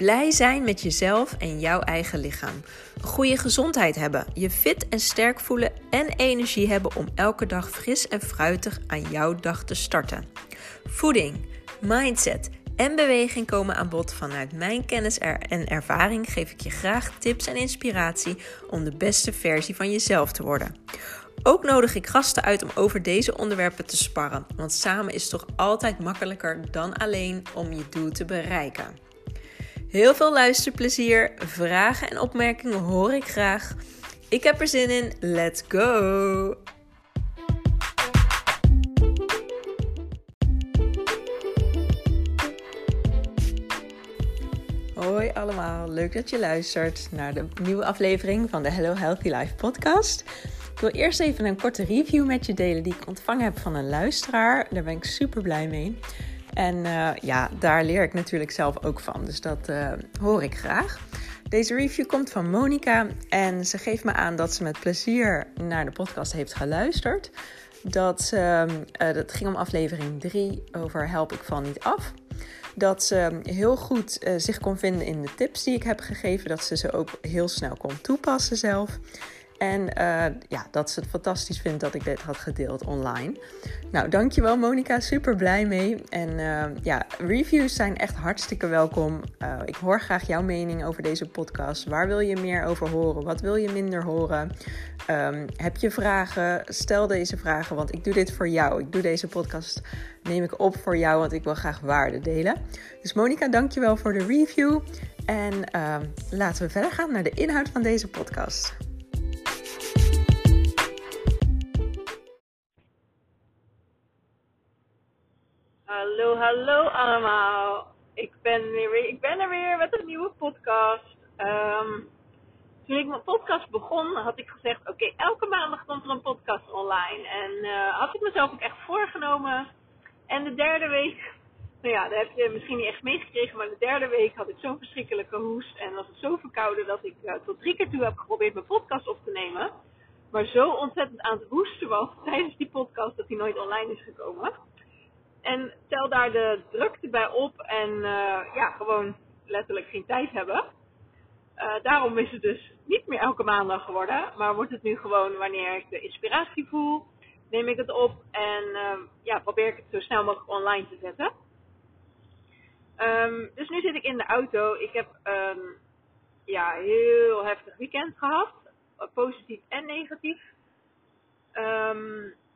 Blij zijn met jezelf en jouw eigen lichaam. Goede gezondheid hebben, je fit en sterk voelen en energie hebben om elke dag fris en fruitig aan jouw dag te starten. Voeding, mindset en beweging komen aan bod. Vanuit mijn kennis en ervaring geef ik je graag tips en inspiratie om de beste versie van jezelf te worden. Ook nodig ik gasten uit om over deze onderwerpen te sparren, want samen is toch altijd makkelijker dan alleen om je doel te bereiken. Heel veel luisterplezier, vragen en opmerkingen hoor ik graag. Ik heb er zin in, let's go! Hoi allemaal, leuk dat je luistert naar de nieuwe aflevering van de Hello Healthy Life podcast. Ik wil eerst even een korte review met je delen die ik ontvangen heb van een luisteraar. Daar ben ik super blij mee. En uh, ja, daar leer ik natuurlijk zelf ook van. Dus dat uh, hoor ik graag. Deze review komt van Monica en ze geeft me aan dat ze met plezier naar de podcast heeft geluisterd. Dat, uh, dat ging om aflevering 3 over Help ik val niet af. Dat ze heel goed zich kon vinden in de tips die ik heb gegeven. Dat ze ze ook heel snel kon toepassen zelf. En uh, ja, dat ze het fantastisch vindt dat ik dit had gedeeld online. Nou, dankjewel Monika, super blij mee. En uh, ja, reviews zijn echt hartstikke welkom. Uh, ik hoor graag jouw mening over deze podcast. Waar wil je meer over horen? Wat wil je minder horen? Um, heb je vragen? Stel deze vragen, want ik doe dit voor jou. Ik doe deze podcast, neem ik op voor jou, want ik wil graag waarde delen. Dus Monika, dankjewel voor de review. En laten we verder gaan naar de inhoud van deze podcast. Hallo, hallo allemaal. Ik ben, weer, ik ben er weer met een nieuwe podcast. Um, toen ik mijn podcast begon, had ik gezegd: Oké, elke maandag komt er een podcast online. En uh, had ik mezelf ook echt voorgenomen. En de derde week, nou ja, dat heb je misschien niet echt meegekregen, maar de derde week had ik zo'n verschrikkelijke hoest. En was het zo verkouden dat ik uh, tot drie keer toe heb geprobeerd mijn podcast op te nemen. Maar zo ontzettend aan het hoesten was tijdens die podcast dat hij nooit online is gekomen. En tel daar de drukte bij op en uh, ja, gewoon letterlijk geen tijd hebben. Uh, daarom is het dus niet meer elke maandag geworden, maar wordt het nu gewoon wanneer ik de inspiratie voel, neem ik het op en uh, ja, probeer ik het zo snel mogelijk online te zetten. Um, dus nu zit ik in de auto. Ik heb een ja, heel heftig weekend gehad, positief en negatief.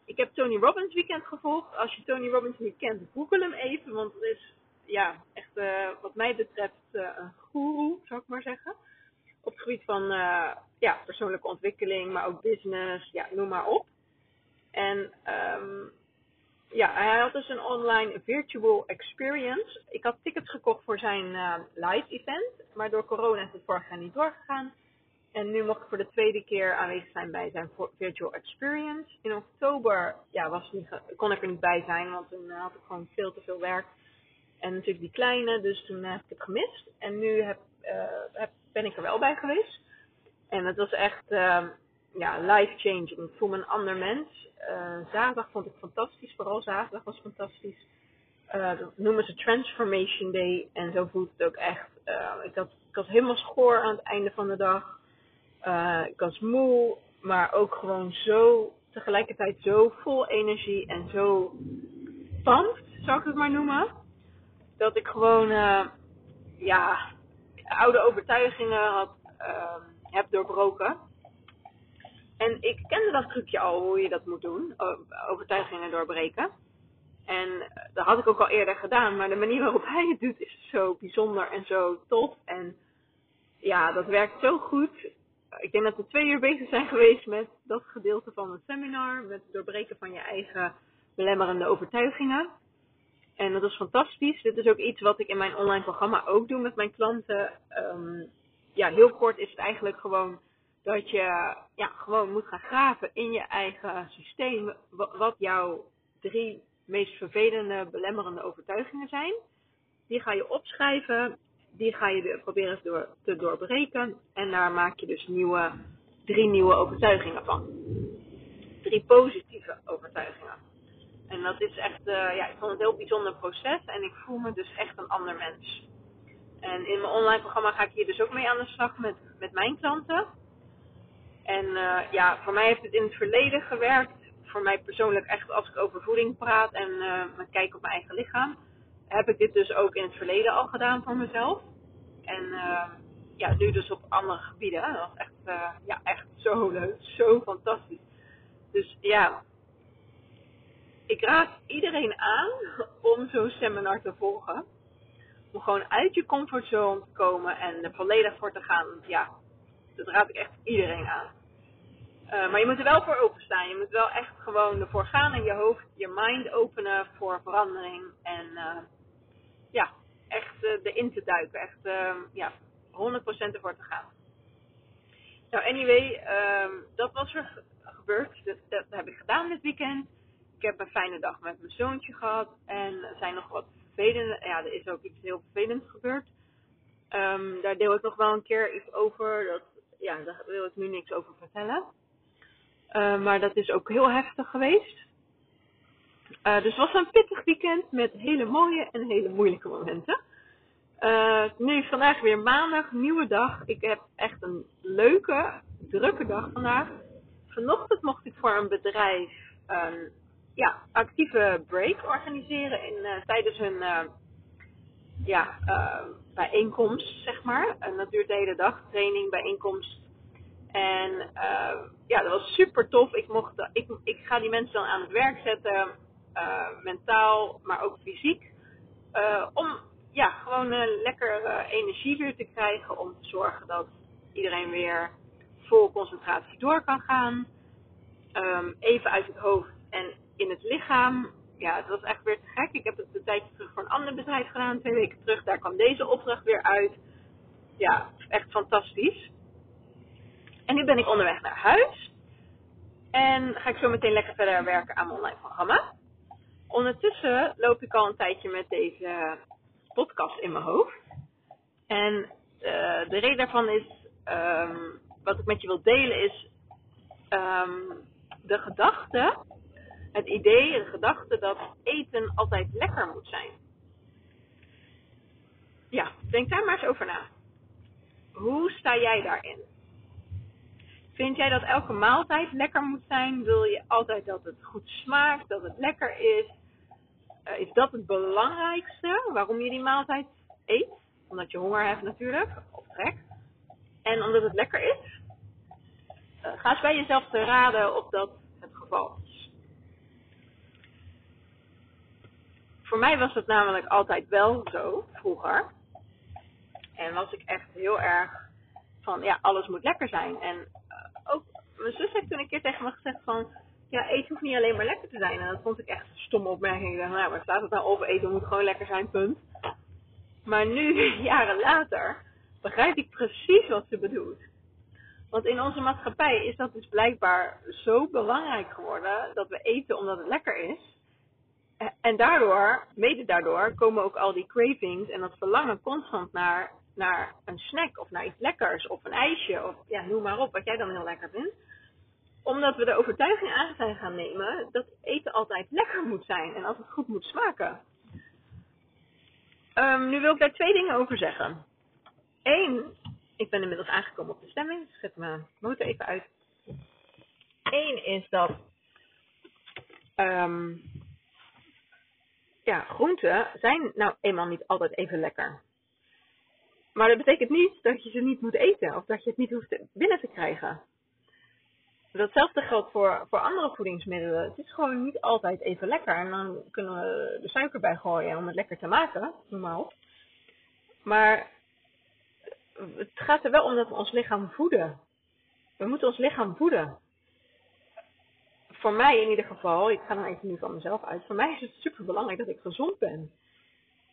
Ik heb Tony Robbins weekend gevolgd. Als je Tony Robbins niet kent, google hem even. Want het is ja, echt uh, wat mij betreft uh, een guru, zou ik maar zeggen. Op het gebied van uh, ja, persoonlijke ontwikkeling, maar ook business, ja, noem maar op. En um, ja, hij had dus een online virtual experience. Ik had tickets gekocht voor zijn live event, maar door corona is het vorig jaar niet doorgegaan. En nu mocht ik voor de tweede keer aanwezig zijn bij zijn virtual experience. In oktober ja, was niet, kon ik er niet bij zijn, want toen had ik gewoon veel te veel werk. En natuurlijk die kleine, dus toen heb ik het gemist. En nu heb, uh, heb, ben ik er wel bij geweest. En het was echt uh, ja, life-changing. Ik voel me een ander mens. Zaterdag vond ik fantastisch, vooral zaterdag was fantastisch. dat noemen ze Transformation Day. En zo voelt het ook echt. ik, had, ik was helemaal schoor aan het einde van de dag. Uh, ik was moe, maar ook gewoon zo tegelijkertijd zo vol energie en zo pumped, zou ik het maar noemen. Dat ik gewoon, uh, ja, oude overtuigingen had, uh, heb doorbroken. En ik kende dat trucje al, hoe je dat moet doen, overtuigingen doorbreken. En dat had ik ook al eerder gedaan, maar de manier waarop hij het doet is zo bijzonder en zo tof. En ja, dat werkt zo goed ik denk dat we twee uur bezig zijn geweest met dat gedeelte van het seminar. Met het doorbreken van je eigen belemmerende overtuigingen. En dat is fantastisch. Dit is ook iets wat ik in mijn online programma ook doe met mijn klanten. Um, ja, heel kort is het eigenlijk gewoon dat je ja, gewoon moet gaan graven in je eigen systeem. Wat jouw drie meest vervelende, belemmerende overtuigingen zijn. Die ga je opschrijven die ga je proberen door, te doorbreken. En daar maak je dus nieuwe, drie nieuwe overtuigingen van. Drie positieve overtuigingen. En dat is echt, uh, ja, ik vond het een heel bijzonder proces. En ik voel me dus echt een ander mens. En in mijn online programma ga ik hier dus ook mee aan de slag met, met mijn klanten. En uh, ja, voor mij heeft het in het verleden gewerkt. Voor mij persoonlijk echt als ik over voeding praat en uh, kijk op mijn eigen lichaam. Heb ik dit dus ook in het verleden al gedaan voor mezelf. En uh, ja, nu dus op andere gebieden. Dat was echt, ja, echt zo leuk. Zo fantastisch. Dus ja, ik raad iedereen aan om zo'n seminar te volgen. Om gewoon uit je comfortzone te komen en er volledig voor te gaan. Ja, dat raad ik echt iedereen aan. Uh, maar je moet er wel voor openstaan. Je moet wel echt gewoon ervoor gaan in je hoofd, je mind openen voor verandering. En ja, echt erin te duiken. Echt ja, 100% ervoor te gaan. Nou, anyway, dat was er gebeurd. Dat, heb ik gedaan dit weekend. Ik heb een fijne dag met mijn zoontje gehad. En er zijn nog wat vervelende, ja, er is ook iets heel vervelends gebeurd. Um, daar deel ik nog wel een keer iets over. Dat ja, daar wil ik nu niks over vertellen. Maar dat is ook heel heftig geweest. Uh, dus het was een pittig weekend met hele mooie en hele moeilijke momenten. Uh, nu vandaag weer maandag, nieuwe dag. Ik heb echt een leuke, drukke dag vandaag. Vanochtend mocht ik voor een bedrijf een ja, actieve break organiseren in, tijdens hun ja, bijeenkomst, zeg maar. En dat duurt de hele dag, training, bijeenkomst. En ja, dat was super tof. Ik, mocht, ik, ik ga die mensen dan aan het werk zetten, mentaal, maar ook fysiek. om ja, gewoon lekker energie weer te krijgen. Om te zorgen dat iedereen weer vol concentratie door kan gaan. Um, even uit het hoofd en in het lichaam ja, het was echt weer te gek. Ik heb het een tijdje terug voor een ander bedrijf gedaan, twee weken terug. Daar kwam deze opdracht weer uit. Ja, echt fantastisch. En nu ben ik onderweg naar huis. En ga ik zo meteen lekker verder werken aan mijn online programma. Ondertussen loop ik al een tijdje met deze podcast in mijn hoofd. En uh, de reden daarvan is, um, wat ik met je wil delen, is um, de gedachte het idee, de gedachte dat eten altijd lekker moet zijn. Ja, denk daar maar eens over na. Hoe sta jij daarin? Vind jij dat elke maaltijd lekker moet zijn? Wil je altijd dat het goed smaakt, dat het lekker is? Uh, is dat het belangrijkste waarom je die maaltijd eet? Omdat je honger hebt natuurlijk, of trek. En omdat het lekker is? Uh, ga eens bij jezelf te raden of dat het geval is. Voor mij was het namelijk altijd wel zo, vroeger. En was ik echt heel erg van, ja, alles moet lekker zijn. En uh, ook, mijn zus heeft toen een keer tegen me gezegd van, ja, eten hoeft niet alleen maar lekker te zijn. En dat vond ik echt een stomme opmerking. Ik dacht, nou, waar staat het nou over? Eten moet gewoon lekker zijn, punt. Maar nu, jaren later, begrijp ik precies wat ze bedoelt. Want in onze maatschappij is dat dus blijkbaar zo belangrijk geworden dat we eten omdat het lekker is. En daardoor, mede daardoor, komen ook al die cravings en dat verlangen constant naar, naar een snack of naar iets lekkers of een ijsje of ja, noem maar op, wat jij dan heel lekker vindt. Omdat we de overtuiging aan zijn gaan nemen dat eten altijd lekker moet zijn en het goed moet smaken. Um, nu wil ik daar twee dingen over zeggen. Eén, ik ben inmiddels aangekomen op de stemming, dus ik mijn motor even uit. Eén is dat um, ja, groenten zijn nou eenmaal niet altijd even lekker. Maar dat betekent niet dat je ze niet moet eten of dat je het niet hoeft binnen te krijgen. Datzelfde geldt voor, voor andere voedingsmiddelen. Het is gewoon niet altijd even lekker. En dan kunnen we de suiker bij gooien om het lekker te maken, normaal. Maar het gaat er wel om dat we ons lichaam voeden. We moeten ons lichaam voeden voor mij in ieder geval, ik ga dan even nu van mezelf uit, voor mij is het super belangrijk dat ik gezond ben.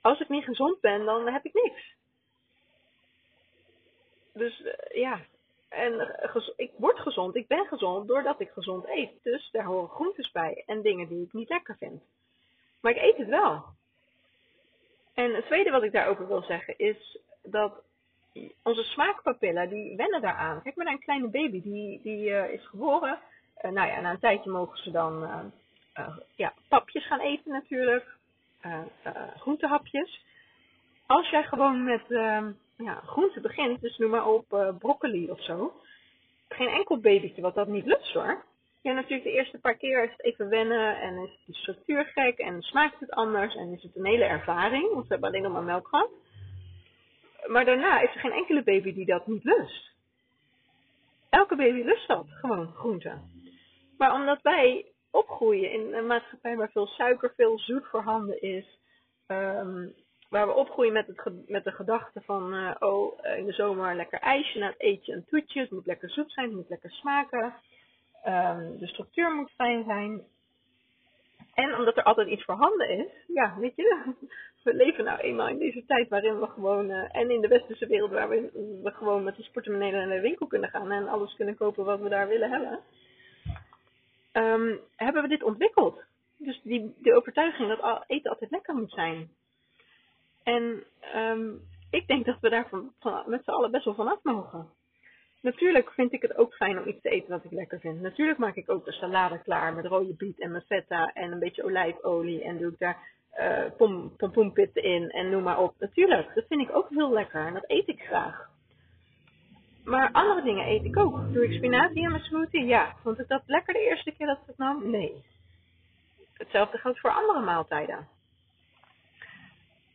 Als ik niet gezond ben, dan heb ik niks. Dus uh, ja, en uh, ik word gezond, ik ben gezond doordat ik gezond eet. Dus daar horen groentes bij en dingen die ik niet lekker vind. Maar ik eet het wel. En het tweede wat ik daarover wil zeggen is dat onze smaakpapillen, die wennen daaraan. Kijk maar naar een kleine baby, die, die uh, is geboren uh, nou ja, na een tijdje mogen ze dan ja, papjes gaan eten natuurlijk. groentehapjes. als jij gewoon met uh, ja, groente begint, dus noem maar op uh, broccoli of zo, geen enkel babytje wat dat niet lust hoor. Ja, natuurlijk de eerste paar keer is het even wennen en is de structuur gek en smaakt het anders en is het een hele ervaring, want we hebben alleen nog maar melk gehad. Maar daarna is er geen enkele baby die dat niet lust. Elke baby lust dat, gewoon groente. Maar omdat wij opgroeien in een maatschappij waar veel suiker, veel zoet voorhanden is, um, waar we opgroeien met, het, met de gedachte van, uh, oh, eh, in de zomer lekker ijsje, na het eetje een toetje, het moet lekker zoet zijn, het moet lekker smaken, um, de structuur moet fijn zijn. En omdat er altijd iets voorhanden is, ja, weet je, we leven nou eenmaal in deze tijd waarin we gewoon, uh, en in de westerse wereld waar we, gewoon met de sportemonnee naar de winkel kunnen gaan en alles kunnen kopen wat we daar willen hebben, um, hebben we dit ontwikkeld. Dus die, de overtuiging dat eten altijd lekker moet zijn. En um, ik denk dat we daar van, met z'n allen best wel vanaf mogen. Natuurlijk vind ik het ook fijn om iets te eten wat ik lekker vind. Natuurlijk maak ik ook een salade klaar met rode biet en met feta en een beetje olijfolie. En doe ik daar uh, in en noem maar op. Natuurlijk, dat vind ik ook heel lekker en dat eet ik graag. Maar andere dingen eet ik ook. Doe ik spinazie in mijn smoothie? Ja. Vond ik dat lekker de eerste keer dat ik het nam? Nee. Hetzelfde geldt voor andere maaltijden.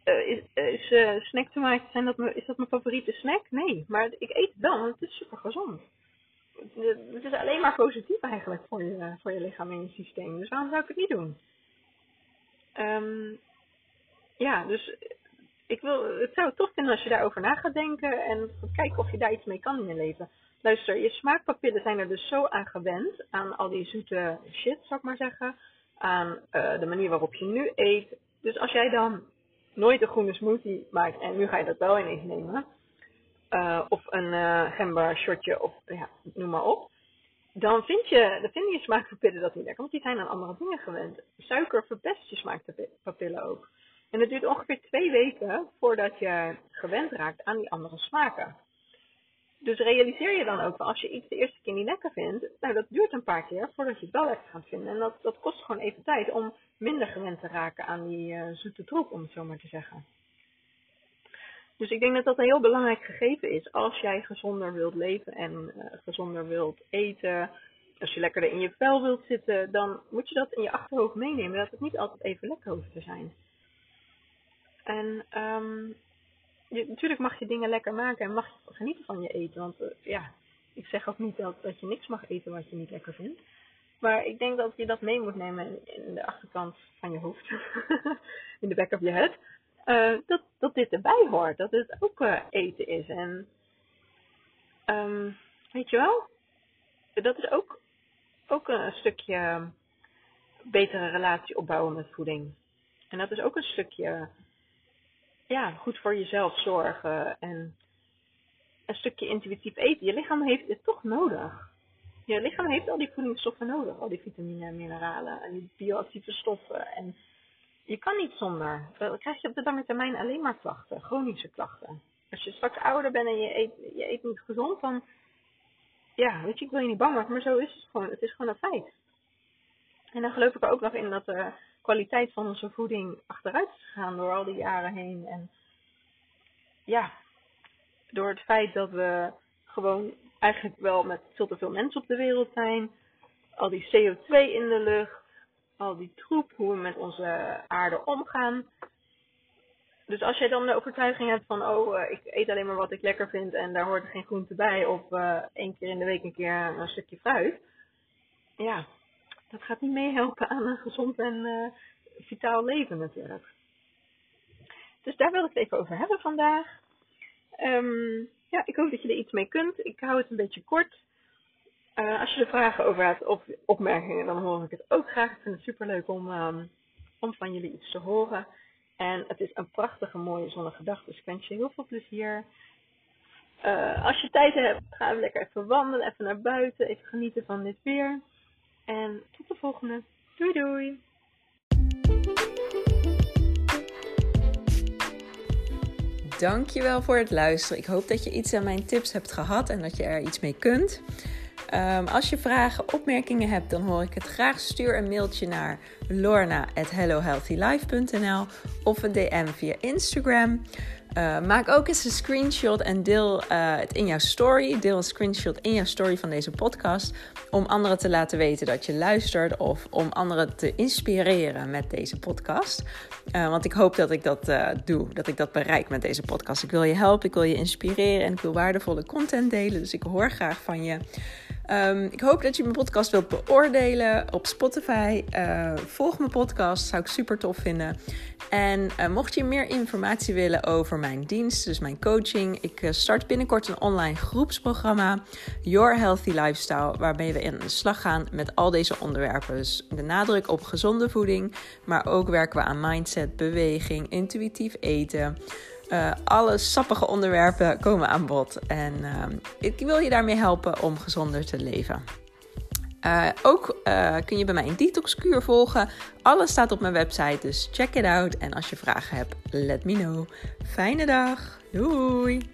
Uh, is is uh, snacktomaatjes, zijn dat is dat mijn favoriete snack? Nee, maar ik eet het wel, want het is super gezond. Het is alleen maar positief eigenlijk voor je, voor je lichaam en je systeem. Dus waarom zou ik het niet doen? Um, ja, dus ik wil, het zou tof vinden als je daarover na gaat denken en kijken of je daar iets mee kan in je leven. Luister, je smaakpapillen zijn er dus zo aan gewend, aan al die zoete shit, zou ik maar zeggen. Aan de manier waarop je nu eet. Dus als jij dan nooit een groene smoothie maakt en nu ga je dat wel ineens nemen. Uh, of een uh, gember shotje of ja, noem maar op. Dan vind je, dan vinden je smaakpapillen dat niet lekker, want die zijn aan andere dingen gewend. Suiker verpest je smaakpapillen ook. En het duurt ongeveer twee weken voordat je gewend raakt aan die andere smaken. Dus realiseer je dan ook, als je iets de eerste keer niet lekker vindt, nou dat duurt een paar keer voordat je het wel lekker gaat vinden. En dat, dat kost gewoon even tijd om minder gewend te raken aan die uh, zoete troep, om het zo maar te zeggen. Dus ik denk dat dat een heel belangrijk gegeven is. Als jij gezonder wilt leven en uh, gezonder wilt eten, als je lekkerder in je vel wilt zitten, dan moet je dat in je achterhoofd meenemen. Dat het niet altijd even lekker hoeft te zijn. En um, je, natuurlijk mag je dingen lekker maken en mag je genieten van je eten. Want uh, ja, ik zeg ook niet dat, dat je niks mag eten wat je niet lekker vindt. Maar ik denk dat je dat mee moet nemen in de achterkant van je hoofd. in de back of je head. Uh, dat, dat dit erbij hoort. Dat het ook uh, eten is. En um, weet je wel? Dat is ook, ook een stukje betere relatie opbouwen met voeding. En dat is ook een stukje ja, goed voor jezelf zorgen en een stukje intuïtief eten. Je lichaam heeft het toch nodig. Je lichaam heeft al die voedingsstoffen nodig, al die vitamine en mineralen en die bioactieve stoffen. En je kan niet zonder. Dan krijg je op de lange termijn alleen maar klachten, chronische klachten. Als je straks ouder bent en je eet, je eet niet gezond, dan, ja, weet je, ik wil je niet bang maken, maar zo is het gewoon. Het is gewoon een feit. En dan geloof ik er ook nog in dat de kwaliteit van onze voeding achteruit is gegaan door al die jaren heen. En ja, door het feit dat we gewoon eigenlijk wel met veel te veel mensen op de wereld zijn. Al die CO2 in de lucht, al die troep, hoe we met onze aarde omgaan. Dus als jij dan de overtuiging hebt van, oh, uh, ik eet alleen maar wat ik lekker vind en daar hoort geen groente bij, of uh, één keer in de week een keer een stukje fruit. Ja, dat gaat niet meehelpen aan een gezond en uh, vitaal leven natuurlijk. Dus daar wil ik het even over hebben vandaag. Um, ja, ik hoop dat je er iets mee kunt. Ik hou het een beetje kort. Uh, als je er vragen over hebt of opmerkingen, dan hoor ik het ook graag. Ik vind het super leuk om, um, om van jullie iets te horen. En het is een prachtige, mooie zonnige dag, dus ik wens je heel veel plezier. Uh, als je tijd hebt, ga lekker even wandelen, even naar buiten, even genieten van dit weer. En tot de volgende. Doei doei! Dankjewel voor het luisteren. Ik hoop dat je iets aan mijn tips hebt gehad en dat je er iets mee kunt. Ehm, als je vragen, opmerkingen hebt, dan hoor ik het graag. Stuur een mailtje naar lorna.hellohealthylife.nl of een DM via Instagram. Uh, maak ook eens een screenshot en deel uh, het in jouw story. Deel een screenshot in jouw story van deze podcast. Om anderen te laten weten dat je luistert. Of om anderen te inspireren met deze podcast. Uh, want ik hoop dat ik dat doe. Dat ik dat bereik met deze podcast. Ik wil je helpen, ik wil je inspireren en ik wil waardevolle content delen. Dus ik hoor graag van je. Um, ik hoop dat je mijn podcast wilt beoordelen op Spotify. Uh, volg mijn podcast, zou ik super tof vinden. En uh, mocht je meer informatie willen over mijn dienst, dus mijn coaching, ik uh, start binnenkort een online groepsprogramma, Your Healthy Lifestyle, waarbij we in de slag gaan met al deze onderwerpen. Dus de nadruk op gezonde voeding, maar ook werken we aan mindset, beweging, intuïtief eten. Uh, alle sappige onderwerpen komen aan bod. En uh, ik wil je daarmee helpen om gezonder te leven. Uh, ook kun je bij mij een detoxkuur volgen. Alles staat op mijn website, dus check it out. En als je vragen hebt, let me know. Fijne dag. Doei!